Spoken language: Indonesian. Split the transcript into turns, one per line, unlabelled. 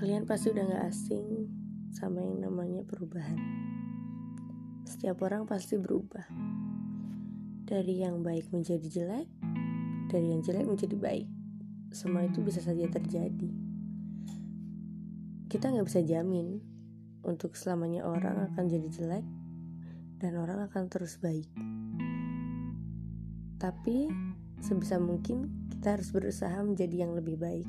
Kalian pasti udah gak asing sama yang namanya perubahan. Setiap orang pasti berubah. Dari yang baik menjadi jelek, dari yang jelek menjadi baik. Semua itu bisa saja terjadi. Kita nggak bisa jamin untuk selamanya orang akan jadi jelek dan orang akan terus baik. Tapi sebisa mungkin kita harus berusaha menjadi yang lebih baik.